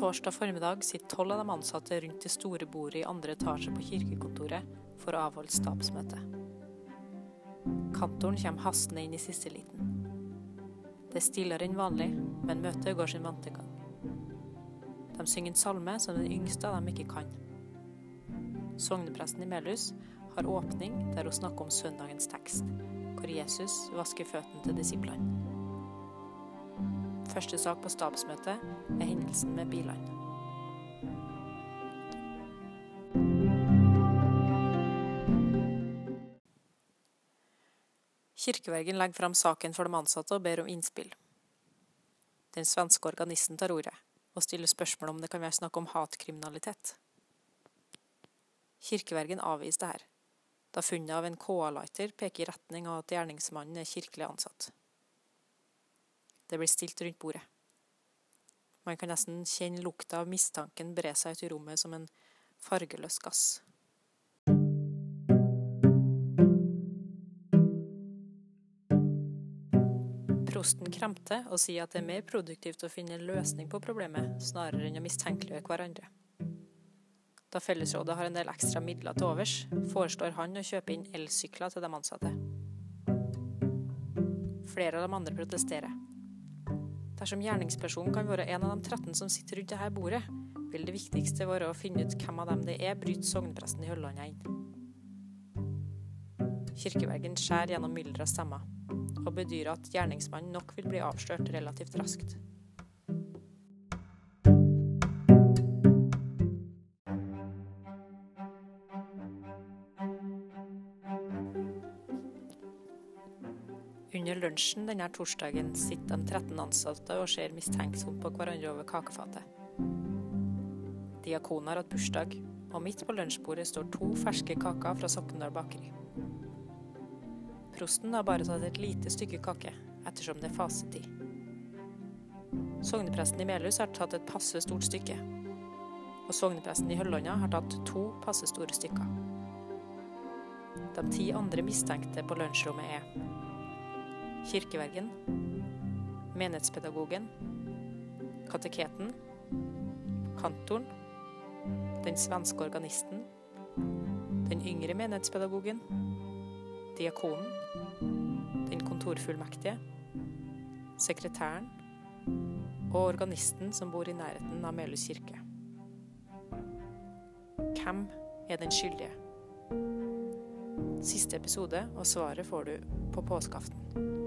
Torsdag formiddag sitter tolv av de ansatte rundt det store bordet i andre etasje på kirkekontoret for å avholde stabsmøte. Kantoren kommer hastende inn i siste liten. Det er stillere enn vanlig, men møtet går sin vante gang. De synger en salme som den yngste av dem ikke kan. Sognepresten i Melhus har åpning der hun snakker om søndagens tekst, hvor Jesus vasker føttene til disiplene. Første sak på stabsmøtet er hendelsen med bilene. Kirkevergen legger fram saken for de ansatte og ber om innspill. Den svenske organisten tar ordet og stiller spørsmål om det kan være snakk om hatkriminalitet. Kirkevergen avviser det her, da funnet av en KA-lighter peker i retning av at gjerningsmannen er kirkelig ansatt. Det blir stilt rundt bordet. Man kan nesten kjenne lukta av mistanken bre seg ut i rommet som en fargeløs gass. Prosten kremter og sier at det er mer produktivt å finne en løsning på problemet, snarere enn å mistenkeliggjøre hverandre. Da Fellesrådet har en del ekstra midler til overs, foreslår han å kjøpe inn elsykler til de ansatte. Flere av de andre protesterer. Dersom gjerningspersonen kan være en av de 13 som sitter rundt dette bordet, vil det viktigste være å finne ut hvem av dem det er, bryter sognepresten i Høllandet inn. Kirkevergen skjærer gjennom mylderet av stemmer, og bedyrer at gjerningsmannen nok vil bli avslørt relativt raskt. Under lunsjen denne torsdagen sitter de 13 ansatte og ser mistenksomt på hverandre over kakefatet. Diakonen har hatt bursdag, og midt på lunsjbordet står to ferske kaker fra Sokndal bakeri. Prosten har bare tatt et lite stykke kake, ettersom det er fasetid. Sognepresten i Melhus har tatt et passe stort stykke, og sognepresten i Høllanda har tatt to passe store stykker. De ti andre mistenkte på lunsjrommet er kirkevergen, menighetspedagogen, kateketen, kantoren, den svenske organisten, den yngre menighetspedagogen, diakonen, den kontorfullmektige, sekretæren og organisten som bor i nærheten av Melhus kirke. Hvem er den skyldige? Siste episode, og svaret får du på påskeaften.